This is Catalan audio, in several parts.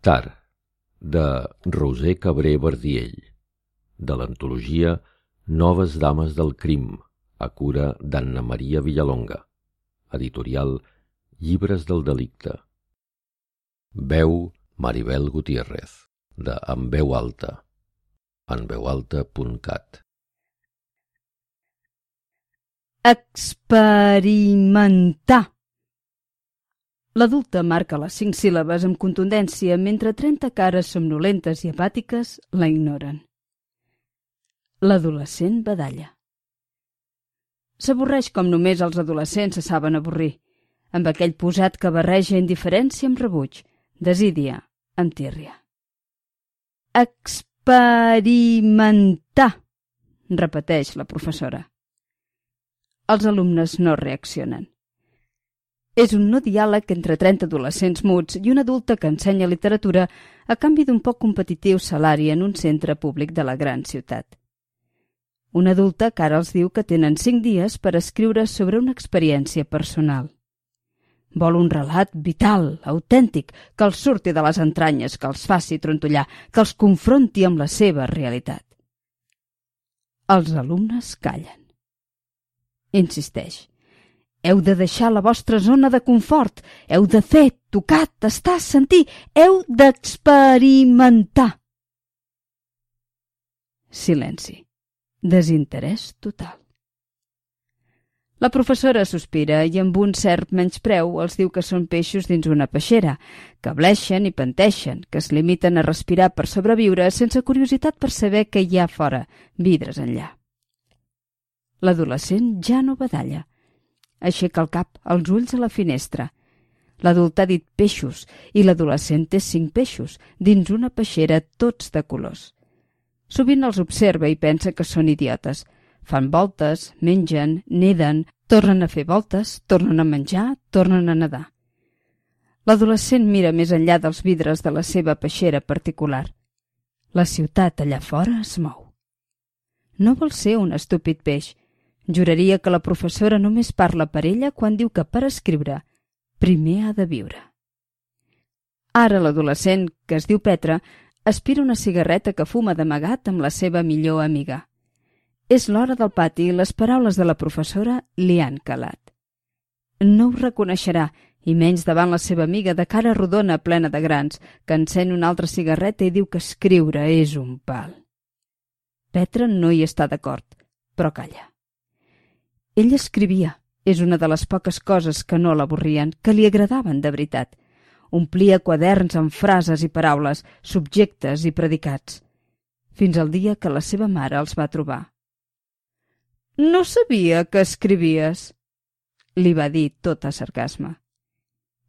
Tar, de Roser Cabré Verdiell, de l'antologia Noves Dames del Crim, a cura d'Anna Maria Villalonga, editorial Llibres del Delicte. Veu Maribel Gutiérrez, de En veu alta, enveualta.cat. Experimentar L'adulta marca les cinc síl·labes amb contundència mentre trenta cares somnolentes i apàtiques la ignoren. L'adolescent badalla. S'avorreix com només els adolescents se saben avorrir, amb aquell posat que barreja indiferència amb rebuig, desídia amb tírria. Experimentar, repeteix la professora. Els alumnes no reaccionen. És un no diàleg entre 30 adolescents muts i una adulta que ensenya literatura a canvi d'un poc competitiu salari en un centre públic de la gran ciutat. Una adulta que ara els diu que tenen cinc dies per escriure sobre una experiència personal. Vol un relat vital, autèntic, que els surti de les entranyes, que els faci trontollar, que els confronti amb la seva realitat. Els alumnes callen. Insisteix. Heu de deixar la vostra zona de confort. Heu de fer, tocar, tastar, sentir. Heu d'experimentar. Silenci. Desinterès total. La professora sospira i amb un cert menyspreu els diu que són peixos dins una peixera, que bleixen i penteixen, que es limiten a respirar per sobreviure sense curiositat per saber què hi ha fora, vidres enllà. L'adolescent ja no badalla. Aixeca el cap, els ulls a la finestra. L'adult ha dit peixos i l'adolescent té cinc peixos, dins una peixera tots de colors. Sovint els observa i pensa que són idiotes – Fan voltes, mengen, neden, tornen a fer voltes, tornen a menjar, tornen a nedar. L'adolescent mira més enllà dels vidres de la seva peixera particular. La ciutat allà fora es mou. No vol ser un estúpid peix. Juraria que la professora només parla per ella quan diu que per escriure primer ha de viure. Ara l'adolescent, que es diu Petra, aspira una cigarreta que fuma d'amagat amb la seva millor amiga. És l'hora del pati i les paraules de la professora li han calat. No ho reconeixerà, i menys davant la seva amiga de cara rodona plena de grans, que encén una altra cigarreta i diu que escriure és un pal. Petra no hi està d'acord, però calla. Ell escrivia, és una de les poques coses que no l'avorrien, que li agradaven de veritat. Omplia quaderns amb frases i paraules, subjectes i predicats, fins al dia que la seva mare els va trobar. No sabia que escrivies, li va dir tot a sarcasme.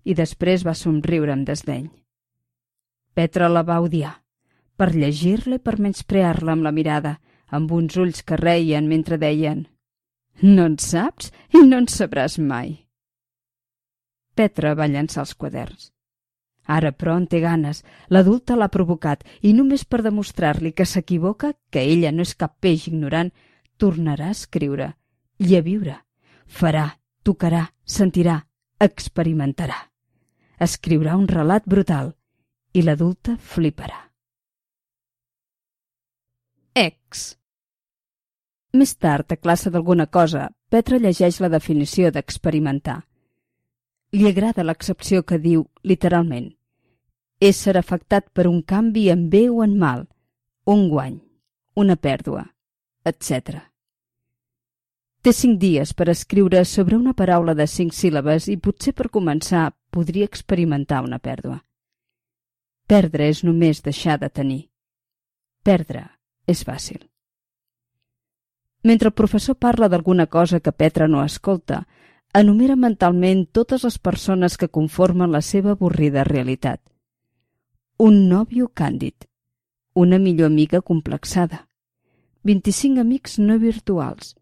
I després va somriure amb desdeny. Petra la va odiar, per llegir-la i per menysprear-la amb la mirada, amb uns ulls que reien mentre deien «No en saps i no en sabràs mai». Petra va llançar els quaderns. Ara, però, en té ganes. L'adulta l'ha provocat i només per demostrar-li que s'equivoca, que ella no és cap peix ignorant, tornarà a escriure i a viure. Farà, tocarà, sentirà, experimentarà. Escriurà un relat brutal i l'adulta fliparà. Ex Més tard, a classe d'alguna cosa, Petra llegeix la definició d'experimentar. Li agrada l'accepció que diu, literalment, ésser afectat per un canvi en bé o en mal, un guany, una pèrdua, etc. Té cinc dies per escriure sobre una paraula de cinc síl·labes i potser per començar podria experimentar una pèrdua. Perdre és només deixar de tenir. Perdre és fàcil. Mentre el professor parla d'alguna cosa que Petra no escolta, enumera mentalment totes les persones que conformen la seva avorrida realitat. Un nòvio càndid, una millor amiga complexada, 25 amics no virtuals,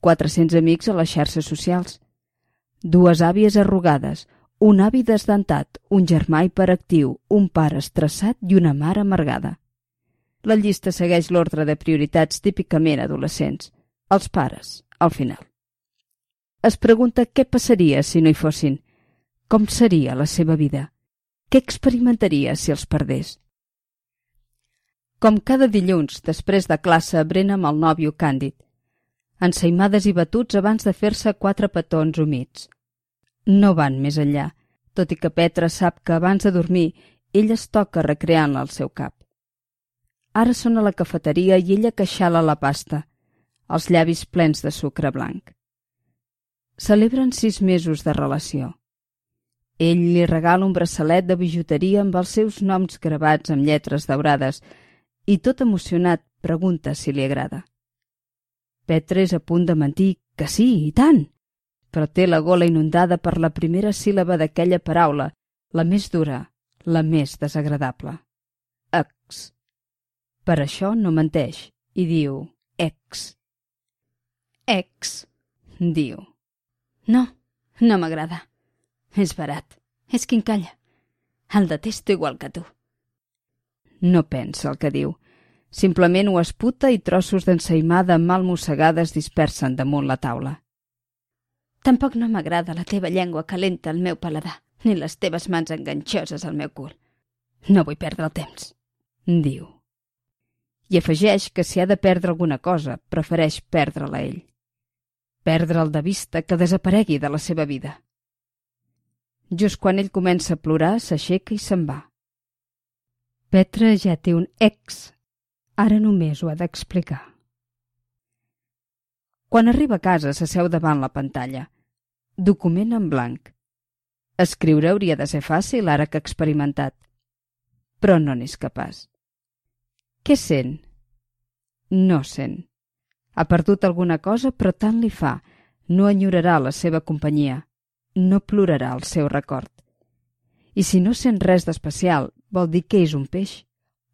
400 amics a les xarxes socials, dues àvies arrugades, un avi desdentat, un germà hiperactiu, un pare estressat i una mare amargada. La llista segueix l'ordre de prioritats típicament adolescents. Els pares, al final. Es pregunta què passaria si no hi fossin. Com seria la seva vida? Què experimentaria si els perdés? Com cada dilluns, després de classe, brena amb el nòvio càndid. Ensaïmades i batuts abans de fer-se quatre petons humits. No van més enllà, tot i que Petra sap que abans de dormir ell es toca recreant-la al seu cap. Ara són a la cafeteria i ella queixala la pasta, els llavis plens de sucre blanc. Celebren sis mesos de relació. Ell li regala un braçalet de bijuteria amb els seus noms gravats amb lletres daurades i, tot emocionat, pregunta si li agrada. Petra és a punt de mentir que sí, i tant, però té la gola inundada per la primera síl·laba d'aquella paraula, la més dura, la més desagradable. Ex. Per això no menteix i diu ex. Ex, diu. No, no m'agrada. És barat. És quincalla. El detesto igual que tu. No pensa el que diu. Simplement ho esputa i trossos d'ensaïmada mal mossegades dispersen damunt la taula. Tampoc no m'agrada la teva llengua calenta al meu paladar, ni les teves mans enganxoses al meu cul. No vull perdre el temps, diu. I afegeix que si ha de perdre alguna cosa, prefereix perdre-la ell. Perdre'l de vista que desaparegui de la seva vida. Just quan ell comença a plorar, s'aixeca i se'n va. Petra ja té un ex. Ara només ho ha d'explicar. Quan arriba a casa, s'asseu davant la pantalla. Document en blanc. Escriure hauria de ser fàcil ara que ha experimentat. Però no n'és capaç. Què sent? No sent. Ha perdut alguna cosa, però tant li fa. No enyorarà la seva companyia. No plorarà el seu record. I si no sent res d'especial, vol dir que és un peix.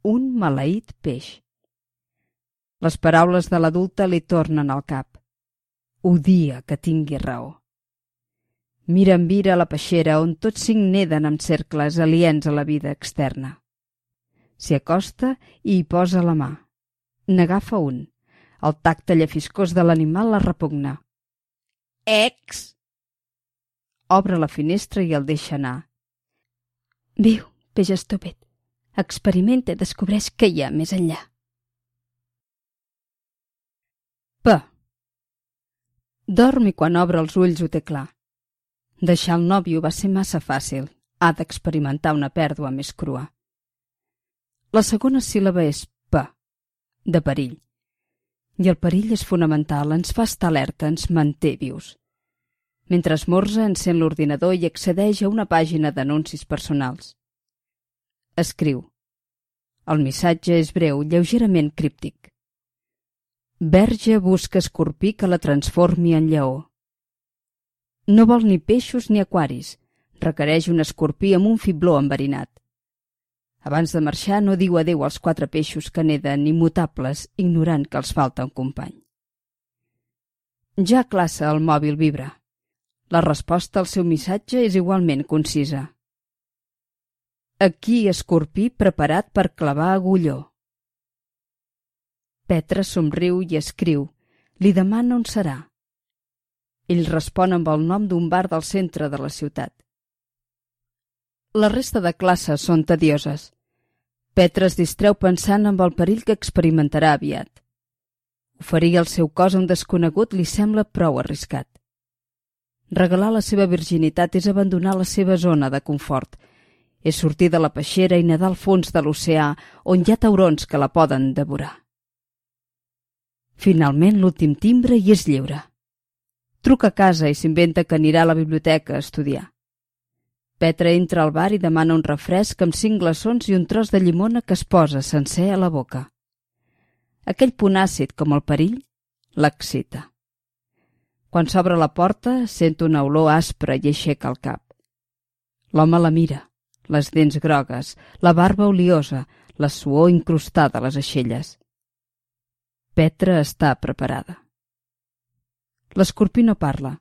Un maleït peix. Les paraules de l'adulta li tornen al cap. Odia que tingui raó. Mira en vira la peixera on tots cinc neden amb cercles aliens a la vida externa. S'hi acosta i hi posa la mà. N'agafa un. El tacte llefiscós de l'animal la repugna. Ex! Obre la finestra i el deixa anar. Viu, peix estúpid. Experimenta i descobreix què hi ha més enllà. P. Dorm i quan obre els ulls ho té clar. Deixar el nòvio va ser massa fàcil. Ha d'experimentar una pèrdua més crua. La segona síl·laba és P, de perill. I el perill és fonamental, ens fa estar alerta, ens manté vius. Mentre esmorza, encén l'ordinador i accedeix a una pàgina d'anuncis personals. Escriu. El missatge és breu, lleugerament críptic. Verge busca escorpí que la transformi en lleó. No vol ni peixos ni aquaris. Requereix un escorpí amb un fibló enverinat. Abans de marxar no diu adeu als quatre peixos que neden immutables, ignorant que els falta un company. Ja classa el mòbil vibra. La resposta al seu missatge és igualment concisa. Aquí escorpí preparat per clavar agulló. Petra somriu i escriu. Li demana on serà. Ell respon amb el nom d'un bar del centre de la ciutat. La resta de classes són tedioses. Petra es distreu pensant amb el perill que experimentarà aviat. Oferir el seu cos a un desconegut li sembla prou arriscat. Regalar la seva virginitat és abandonar la seva zona de confort. És sortir de la peixera i nedar al fons de l'oceà on hi ha taurons que la poden devorar. Finalment l'últim timbre i és lliure. Truca a casa i s'inventa que anirà a la biblioteca a estudiar. Petra entra al bar i demana un refresc amb cinc glaçons i un tros de llimona que es posa sencer a la boca. Aquell punt àcid com el perill l'excita. Quan s'obre la porta, sent una olor aspra i aixeca el cap. L'home la mira, les dents grogues, la barba oliosa, la suor incrustada a les aixelles. Petra està preparada. L'escorpí no parla.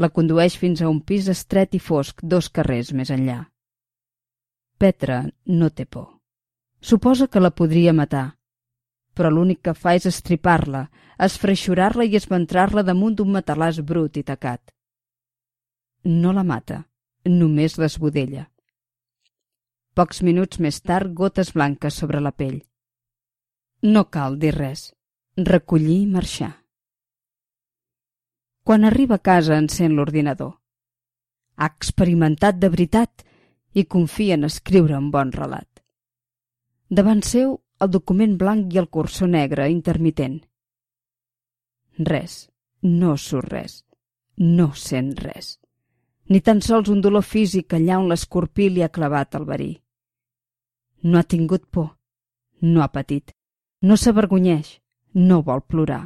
La condueix fins a un pis estret i fosc dos carrers més enllà. Petra no té por. Suposa que la podria matar, però l'únic que fa és estripar-la, esfreixurar-la i esventrar-la damunt d'un matalàs brut i tacat. No la mata, només l'esbudella. Pocs minuts més tard, gotes blanques sobre la pell. No cal dir res. Recollir i marxar. Quan arriba a casa encén l'ordinador. Ha experimentat de veritat i confia en escriure un bon relat. Davant seu, el document blanc i el cursor negre intermitent. Res. No surt res. No sent res ni tan sols un dolor físic allà on l'escorpí li ha clavat el verí. No ha tingut por, no ha patit, no s'avergonyeix, no vol plorar.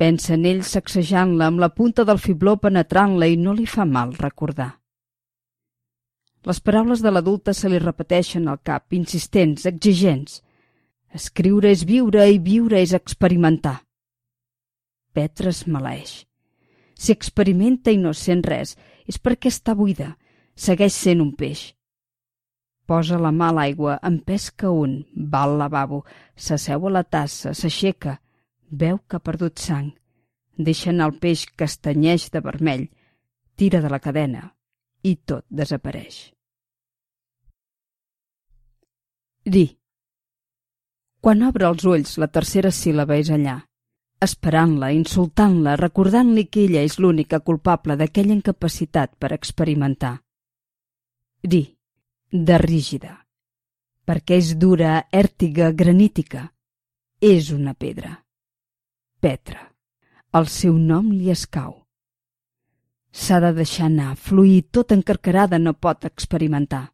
Pensa en ell sacsejant-la amb la punta del fibló penetrant-la i no li fa mal recordar. Les paraules de l'adulta se li repeteixen al cap, insistents, exigents. Escriure és viure i viure és experimentar. Petra es maleeix. Si experimenta i no sent res, és perquè està buida. Segueix sent un peix. Posa la mà a l'aigua, en pesca un, va al lavabo, s'asseu a la tassa, s'aixeca, veu que ha perdut sang. Deixa anar el peix que estanyeix de vermell, tira de la cadena i tot desapareix. Di. Quan obre els ulls, la tercera síl·laba és allà esperant-la, insultant-la, recordant-li que ella és l'única culpable d'aquella incapacitat per experimentar. Di, de rígida, perquè és dura,èrtiga, granítica. És una pedra. Petra. El seu nom li escau. S'ha de deixar anar, fluir, tot encarcarada no pot experimentar.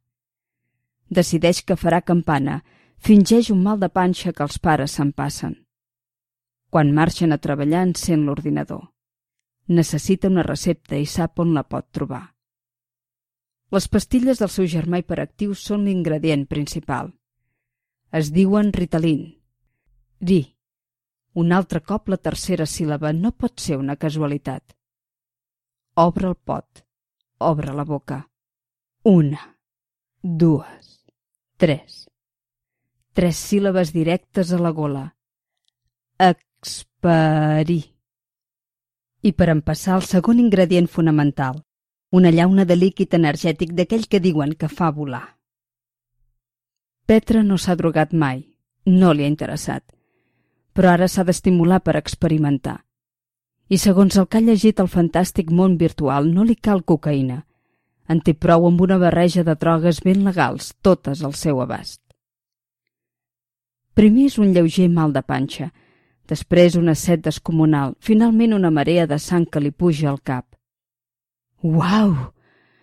Decideix que farà campana, fingeix un mal de panxa que els pares se'n passen quan marxen a treballar encén l'ordinador. Necessita una recepta i sap on la pot trobar. Les pastilles del seu germà hiperactiu són l'ingredient principal. Es diuen Ritalin. Di. Un altre cop la tercera síl·laba no pot ser una casualitat. Obre el pot. Obre la boca. Una. Dues. Tres. Tres síl·labes directes a la gola. Ac Esperir. I per empassar el segon ingredient fonamental, una llauna de líquid energètic d'aquell que diuen que fa volar. Petra no s'ha drogat mai, no li ha interessat, però ara s'ha d'estimular per experimentar. I segons el que ha llegit el fantàstic món virtual, no li cal cocaïna. En té prou amb una barreja de drogues ben legals, totes al seu abast. Primer és un lleuger mal de panxa, Després una set descomunal, finalment una marea de sang que li puja al cap. Uau!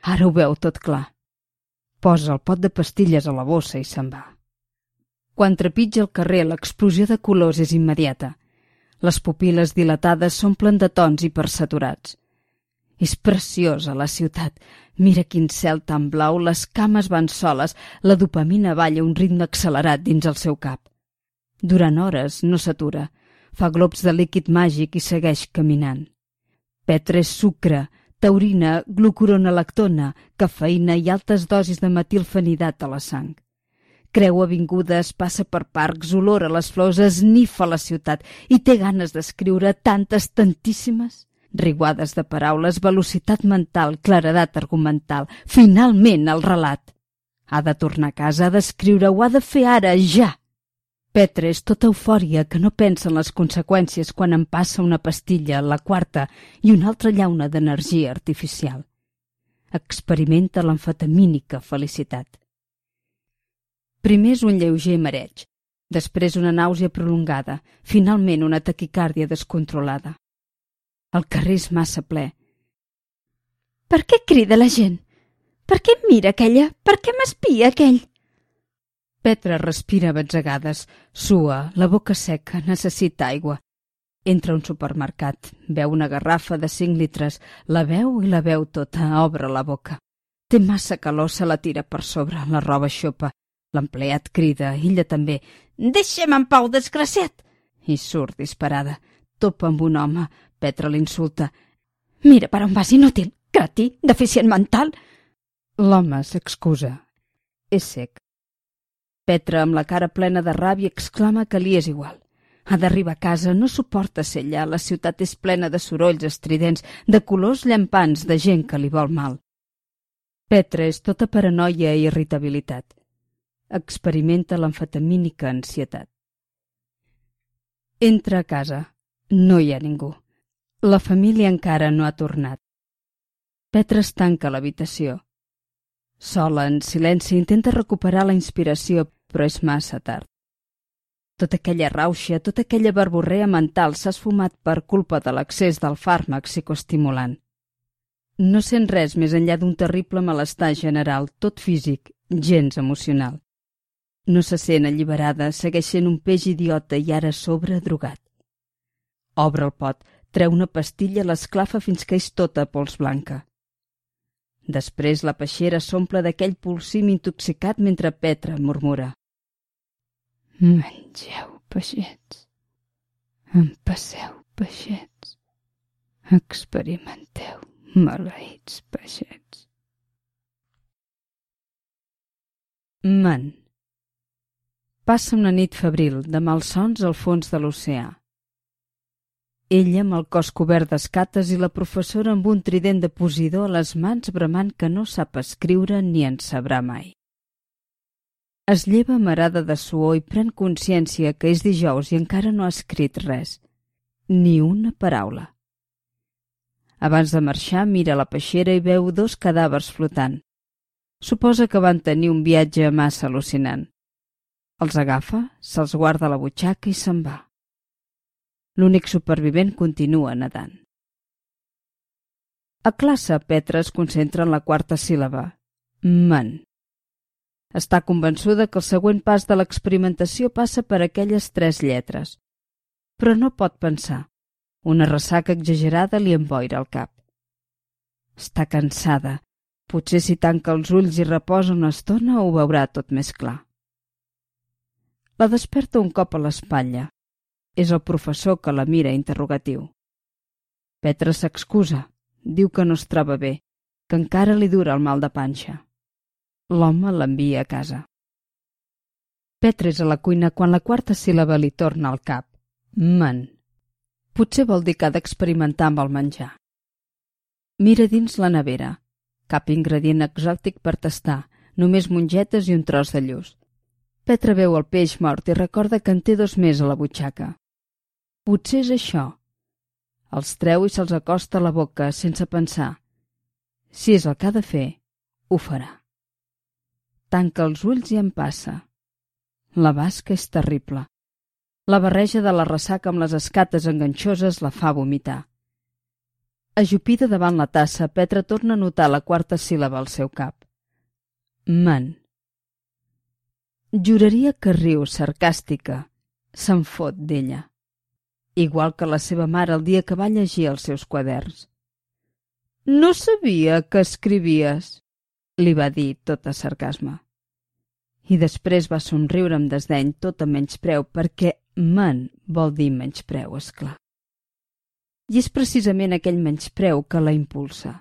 Ara ho veu tot clar. Posa el pot de pastilles a la bossa i se'n va. Quan trepitja el carrer, l'explosió de colors és immediata. Les pupil·les dilatades s'omplen de tons hipersaturats. És preciosa la ciutat. Mira quin cel tan blau, les cames van soles, la dopamina balla un ritme accelerat dins el seu cap. Durant hores no s'atura, fa globs de líquid màgic i segueix caminant. Petre és sucre, taurina, glucuronalactona, cafeïna i altes dosis de metilfenidat a la sang. Creu avingudes, passa per parcs, olora les flors, esnifa la ciutat i té ganes d'escriure tantes, tantíssimes. Riguades de paraules, velocitat mental, claredat argumental, finalment el relat. Ha de tornar a casa, ha d'escriure, ho ha de fer ara, ja. Petre és tota eufòria que no pensa en les conseqüències quan em passa una pastilla, la quarta, i una altra llauna d'energia artificial. Experimenta l'amfetamínica felicitat. Primer és un lleuger mareig, després una nàusea prolongada, finalment una taquicàrdia descontrolada. El carrer és massa ple. Per què crida la gent? Per què em mira aquella? Per què m'espia aquell? Petra respira batzegades, sua, la boca seca, necessita aigua. Entra a un supermercat, veu una garrafa de 5 litres, la veu i la veu tota, obre la boca. Té massa calor, se la tira per sobre, la roba xopa. L'empleat crida, ella també. Deixem en pau, desgraciat! I surt disparada. Topa amb un home. Petra l'insulta. Mira per on vas, inútil! Cretí! Deficient mental! L'home s'excusa. És sec. Petra, amb la cara plena de ràbia, exclama que li és igual. Ha d'arribar a casa, no suporta ser allà, la ciutat és plena de sorolls estridents, de colors llampants, de gent que li vol mal. Petra és tota paranoia i irritabilitat. Experimenta l'amfetamínica ansietat. Entra a casa. No hi ha ningú. La família encara no ha tornat. Petra es tanca l'habitació. Sola, en silenci, intenta recuperar la inspiració, però és massa tard. Tota aquella rauxa, tota aquella barborrea mental s'ha esfumat per culpa de l'accés del fàrmac psicoestimulant. No sent res més enllà d'un terrible malestar general, tot físic, gens emocional. No se sent alliberada, segueix sent un peix idiota i ara sobre drogat. Obre el pot, treu una pastilla, l'esclafa fins que és tota pols blanca. Després la peixera s'omple d'aquell pulsim intoxicat mentre Petra murmura. Mengeu peixets. Empasseu peixets. Experimenteu, maleïts peixets. Man. Passa una nit febril de malsons al fons de l'oceà. Ella amb el cos cobert d'escates i la professora amb un trident de posidor a les mans bramant que no sap escriure ni en sabrà mai. Es lleva amarada de suor i pren consciència que és dijous i encara no ha escrit res. Ni una paraula. Abans de marxar, mira la peixera i veu dos cadàvers flotant. Suposa que van tenir un viatge massa al·lucinant. Els agafa, se'ls guarda a la butxaca i se'n va. L'únic supervivent continua nedant. A classe, Petra es concentra en la quarta síl·laba. Man. Està convençuda que el següent pas de l'experimentació passa per aquelles tres lletres. Però no pot pensar. Una ressaca exagerada li emboira el cap. Està cansada. Potser si tanca els ulls i reposa una estona ho veurà tot més clar. La desperta un cop a l'espatlla. És el professor que la mira interrogatiu. Petra s'excusa. Diu que no es troba bé, que encara li dura el mal de panxa. L'home l'envia a casa. Petra és a la cuina quan la quarta síl·laba li torna al cap. Man. Potser vol dir que ha d'experimentar amb el menjar. Mira dins la nevera. Cap ingredient exòtic per tastar, només mongetes i un tros de lluç. Petra veu el peix mort i recorda que en té dos més a la butxaca. Potser és això. Els treu i se'ls acosta a la boca sense pensar. Si és el que ha de fer, ho farà. Tanca els ulls i en passa. La basca és terrible. La barreja de la ressaca amb les escates enganxoses la fa vomitar. Ajupida davant la tassa, Petra torna a notar la quarta síl·laba al seu cap. Man. Juraria que riu, sarcàstica. Se'n fot d'ella. Igual que la seva mare el dia que va llegir els seus quaderns. No sabia que escrivies, li va dir tot a sarcasme. I després va somriure amb desdeny tot a menyspreu perquè man vol dir menyspreu, és clar. I és precisament aquell menyspreu que la impulsa.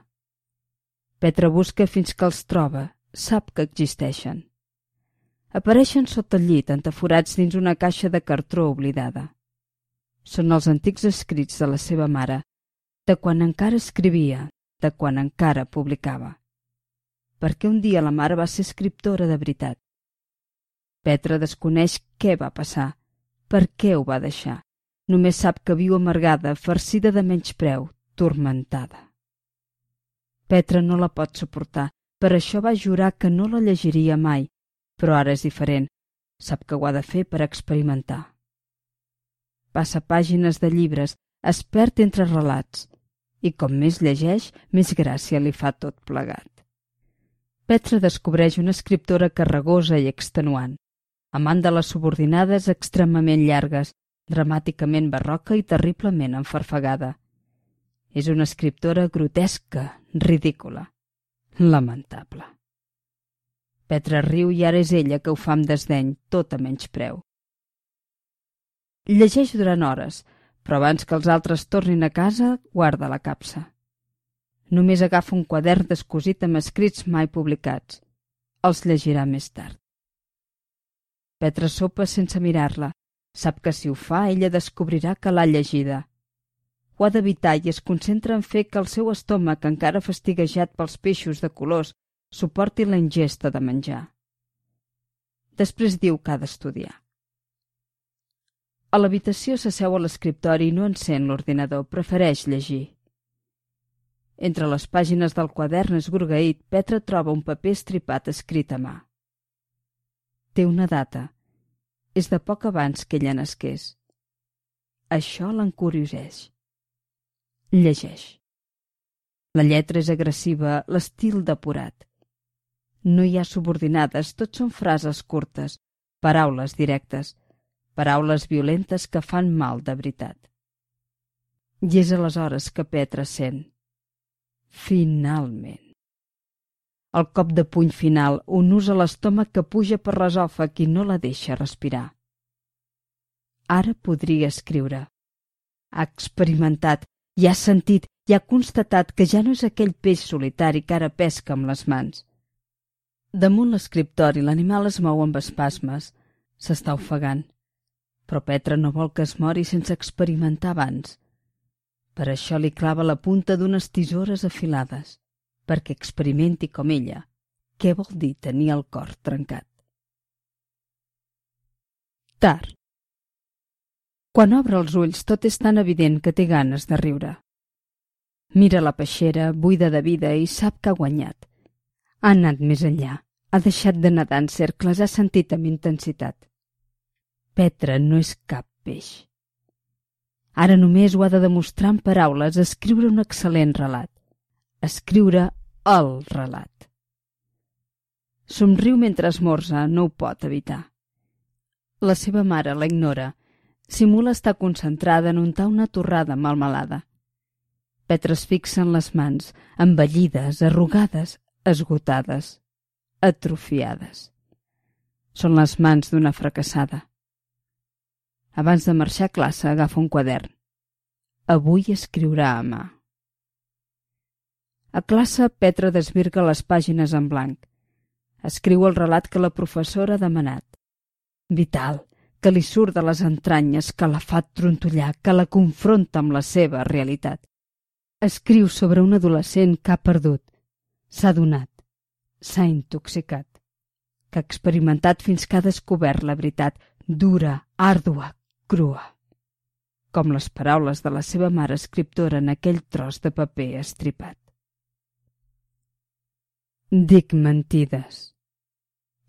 Petra busca fins que els troba, sap que existeixen. Apareixen sota el llit, entaforats dins una caixa de cartró oblidada. Són els antics escrits de la seva mare, de quan encara escrivia, de quan encara publicava perquè un dia la mare va ser escriptora de veritat. Petra desconeix què va passar, per què ho va deixar. Només sap que viu amargada, farcida de menyspreu, turmentada. Petra no la pot suportar, per això va jurar que no la llegiria mai, però ara és diferent. Sap que ho ha de fer per experimentar. Passa pàgines de llibres, es perd entre relats, i com més llegeix, més gràcia li fa tot plegat. Petra descobreix una escriptora carregosa i extenuant, amant de les subordinades extremament llargues, dramàticament barroca i terriblement enfarfegada. És una escriptora grotesca, ridícula, lamentable. Petra riu i ara és ella que ho fa amb desdeny, tot a menys preu. Llegeix durant hores, però abans que els altres tornin a casa, guarda la capsa. Només agafa un quadern descosit amb escrits mai publicats. Els llegirà més tard. Petra sopa sense mirar-la. Sap que si ho fa, ella descobrirà que l'ha llegida. Ho ha d'evitar i es concentra en fer que el seu estómac, encara fastiguejat pels peixos de colors suporti la ingesta de menjar. Després diu que ha d'estudiar. A l'habitació s'asseu a l'escriptori i no encén l'ordinador, prefereix llegir. Entre les pàgines del quadern esgorgaït, Petra troba un paper estripat escrit a mà. Té una data. És de poc abans que ella nasqués. Això l'encurioseix. Llegeix. La lletra és agressiva, l'estil depurat. No hi ha subordinades, tot són frases curtes, paraules directes, paraules violentes que fan mal de veritat. I és aleshores que Petra sent. Finalment. El cop de puny final, un ús a l'estómac que puja per l'esòfag i no la deixa respirar. Ara podria escriure. Ha experimentat, i ha sentit i ha constatat que ja no és aquell peix solitari que ara pesca amb les mans. Damunt l'escriptori l'animal es mou amb espasmes. S'està ofegant. Però Petra no vol que es mori sense experimentar abans. Per això li clava la punta d'unes tisores afilades, perquè experimenti com ella què vol dir tenir el cor trencat. Tard. Quan obre els ulls tot és tan evident que té ganes de riure. Mira la peixera, buida de vida, i sap que ha guanyat. Ha anat més enllà. Ha deixat de nedar en cercles, ha sentit amb intensitat. Petra no és cap peix. Ara només ho ha de demostrar en paraules, escriure un excel·lent relat. Escriure el relat. Somriu mentre esmorza, no ho pot evitar. La seva mare la ignora simula estar concentrada en untar una torrada malmelada. Petra es fixa en les mans, envellides, arrugades, esgotades, atrofiades. Són les mans d'una fracassada. Abans de marxar a classe agafa un quadern. Avui escriurà a mà. A classe, Petra desvirga les pàgines en blanc. Escriu el relat que la professora ha demanat. Vital, que li surt de les entranyes, que la fa trontollar, que la confronta amb la seva realitat. Escriu sobre un adolescent que ha perdut, s'ha donat, s'ha intoxicat, que ha experimentat fins que ha descobert la veritat dura, àrdua, crua, com les paraules de la seva mare escriptora en aquell tros de paper estripat. Dic mentides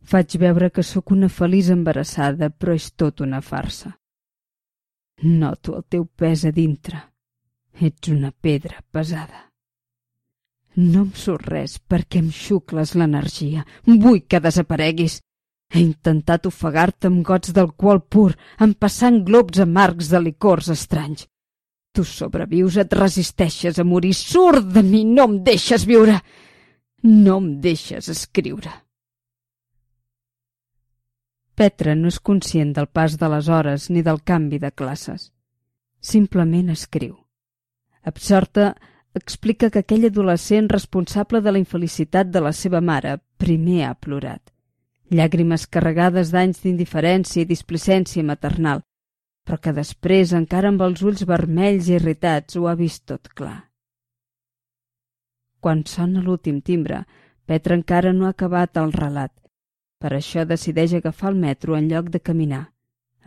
Faig veure que sóc una feliç embarassada, però és tot una farsa. Noto el teu pes a dintre. Ets una pedra pesada. No em surt res perquè em xucles l'energia. Vull que desapareguis. He intentat ofegar-te amb gots d'alcohol pur, empassant globs amargs de licors estranys. Tu sobrevius, et resisteixes a morir. Surt de mi, no em deixes viure. No em deixes escriure. Petra no és conscient del pas de les hores ni del canvi de classes. Simplement escriu. Absorta, explica que aquell adolescent responsable de la infelicitat de la seva mare primer ha plorat. Llàgrimes carregades d'anys d'indiferència i displicència maternal, però que després, encara amb els ulls vermells i irritats, ho ha vist tot clar. Quan sona l'últim timbre, Petra encara no ha acabat el relat per això decideix agafar el metro en lloc de caminar.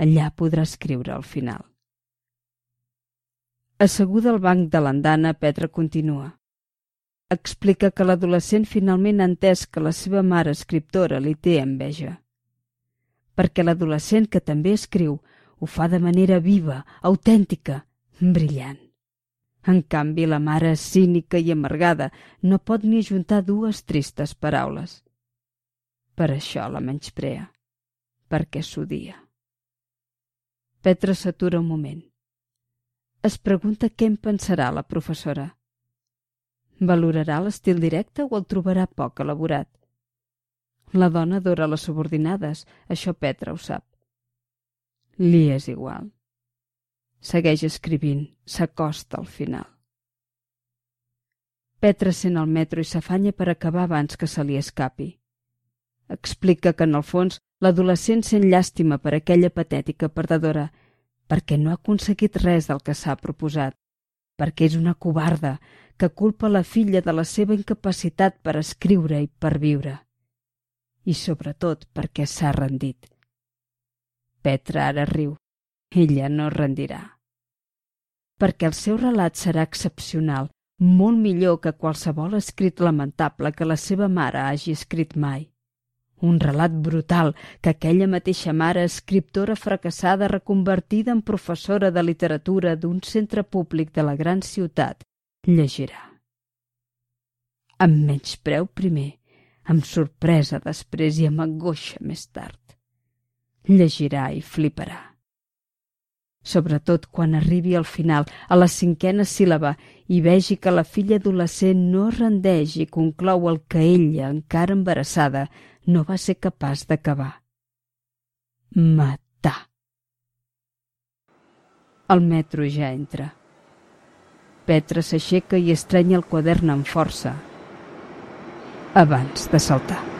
Allà podrà escriure al final. Asseguda al banc de l'andana, Petra continua. Explica que l'adolescent finalment ha entès que la seva mare escriptora li té enveja. Perquè l'adolescent que també escriu ho fa de manera viva, autèntica, brillant. En canvi, la mare cínica i amargada no pot ni ajuntar dues tristes paraules. Per això la menysprea, perquè s'odia. Petra s'atura un moment. Es pregunta què en pensarà la professora. Valorarà l'estil directe o el trobarà poc elaborat? La dona adora les subordinades, això Petra ho sap. Li és igual. Segueix escrivint, s'acosta al final. Petra sent el metro i s'afanya per acabar abans que se li escapi. Explica que, en el fons, l'adolescent sent llàstima per aquella patètica perdedora, perquè no ha aconseguit res del que s'ha proposat. perquè és una covarda que culpa la filla de la seva incapacitat per escriure i per viure. I sobretot perquè s'ha rendit. Petra ara riu. Ella no rendirà. Perquè el seu relat serà excepcional, molt millor que qualsevol escrit lamentable que la seva mare hagi escrit mai. Un relat brutal que aquella mateixa mare, escriptora fracassada reconvertida en professora de literatura d'un centre públic de la gran ciutat, llegirà. Amb menyspreu primer, amb sorpresa després i amb angoixa més tard. Llegirà i fliparà sobretot quan arribi al final, a la cinquena síl·laba, i vegi que la filla adolescent no rendeix i conclou el que ella, encara embarassada, no va ser capaç d'acabar. Matar. El metro ja entra. Petra s'aixeca i estrenya el quadern amb força abans de saltar.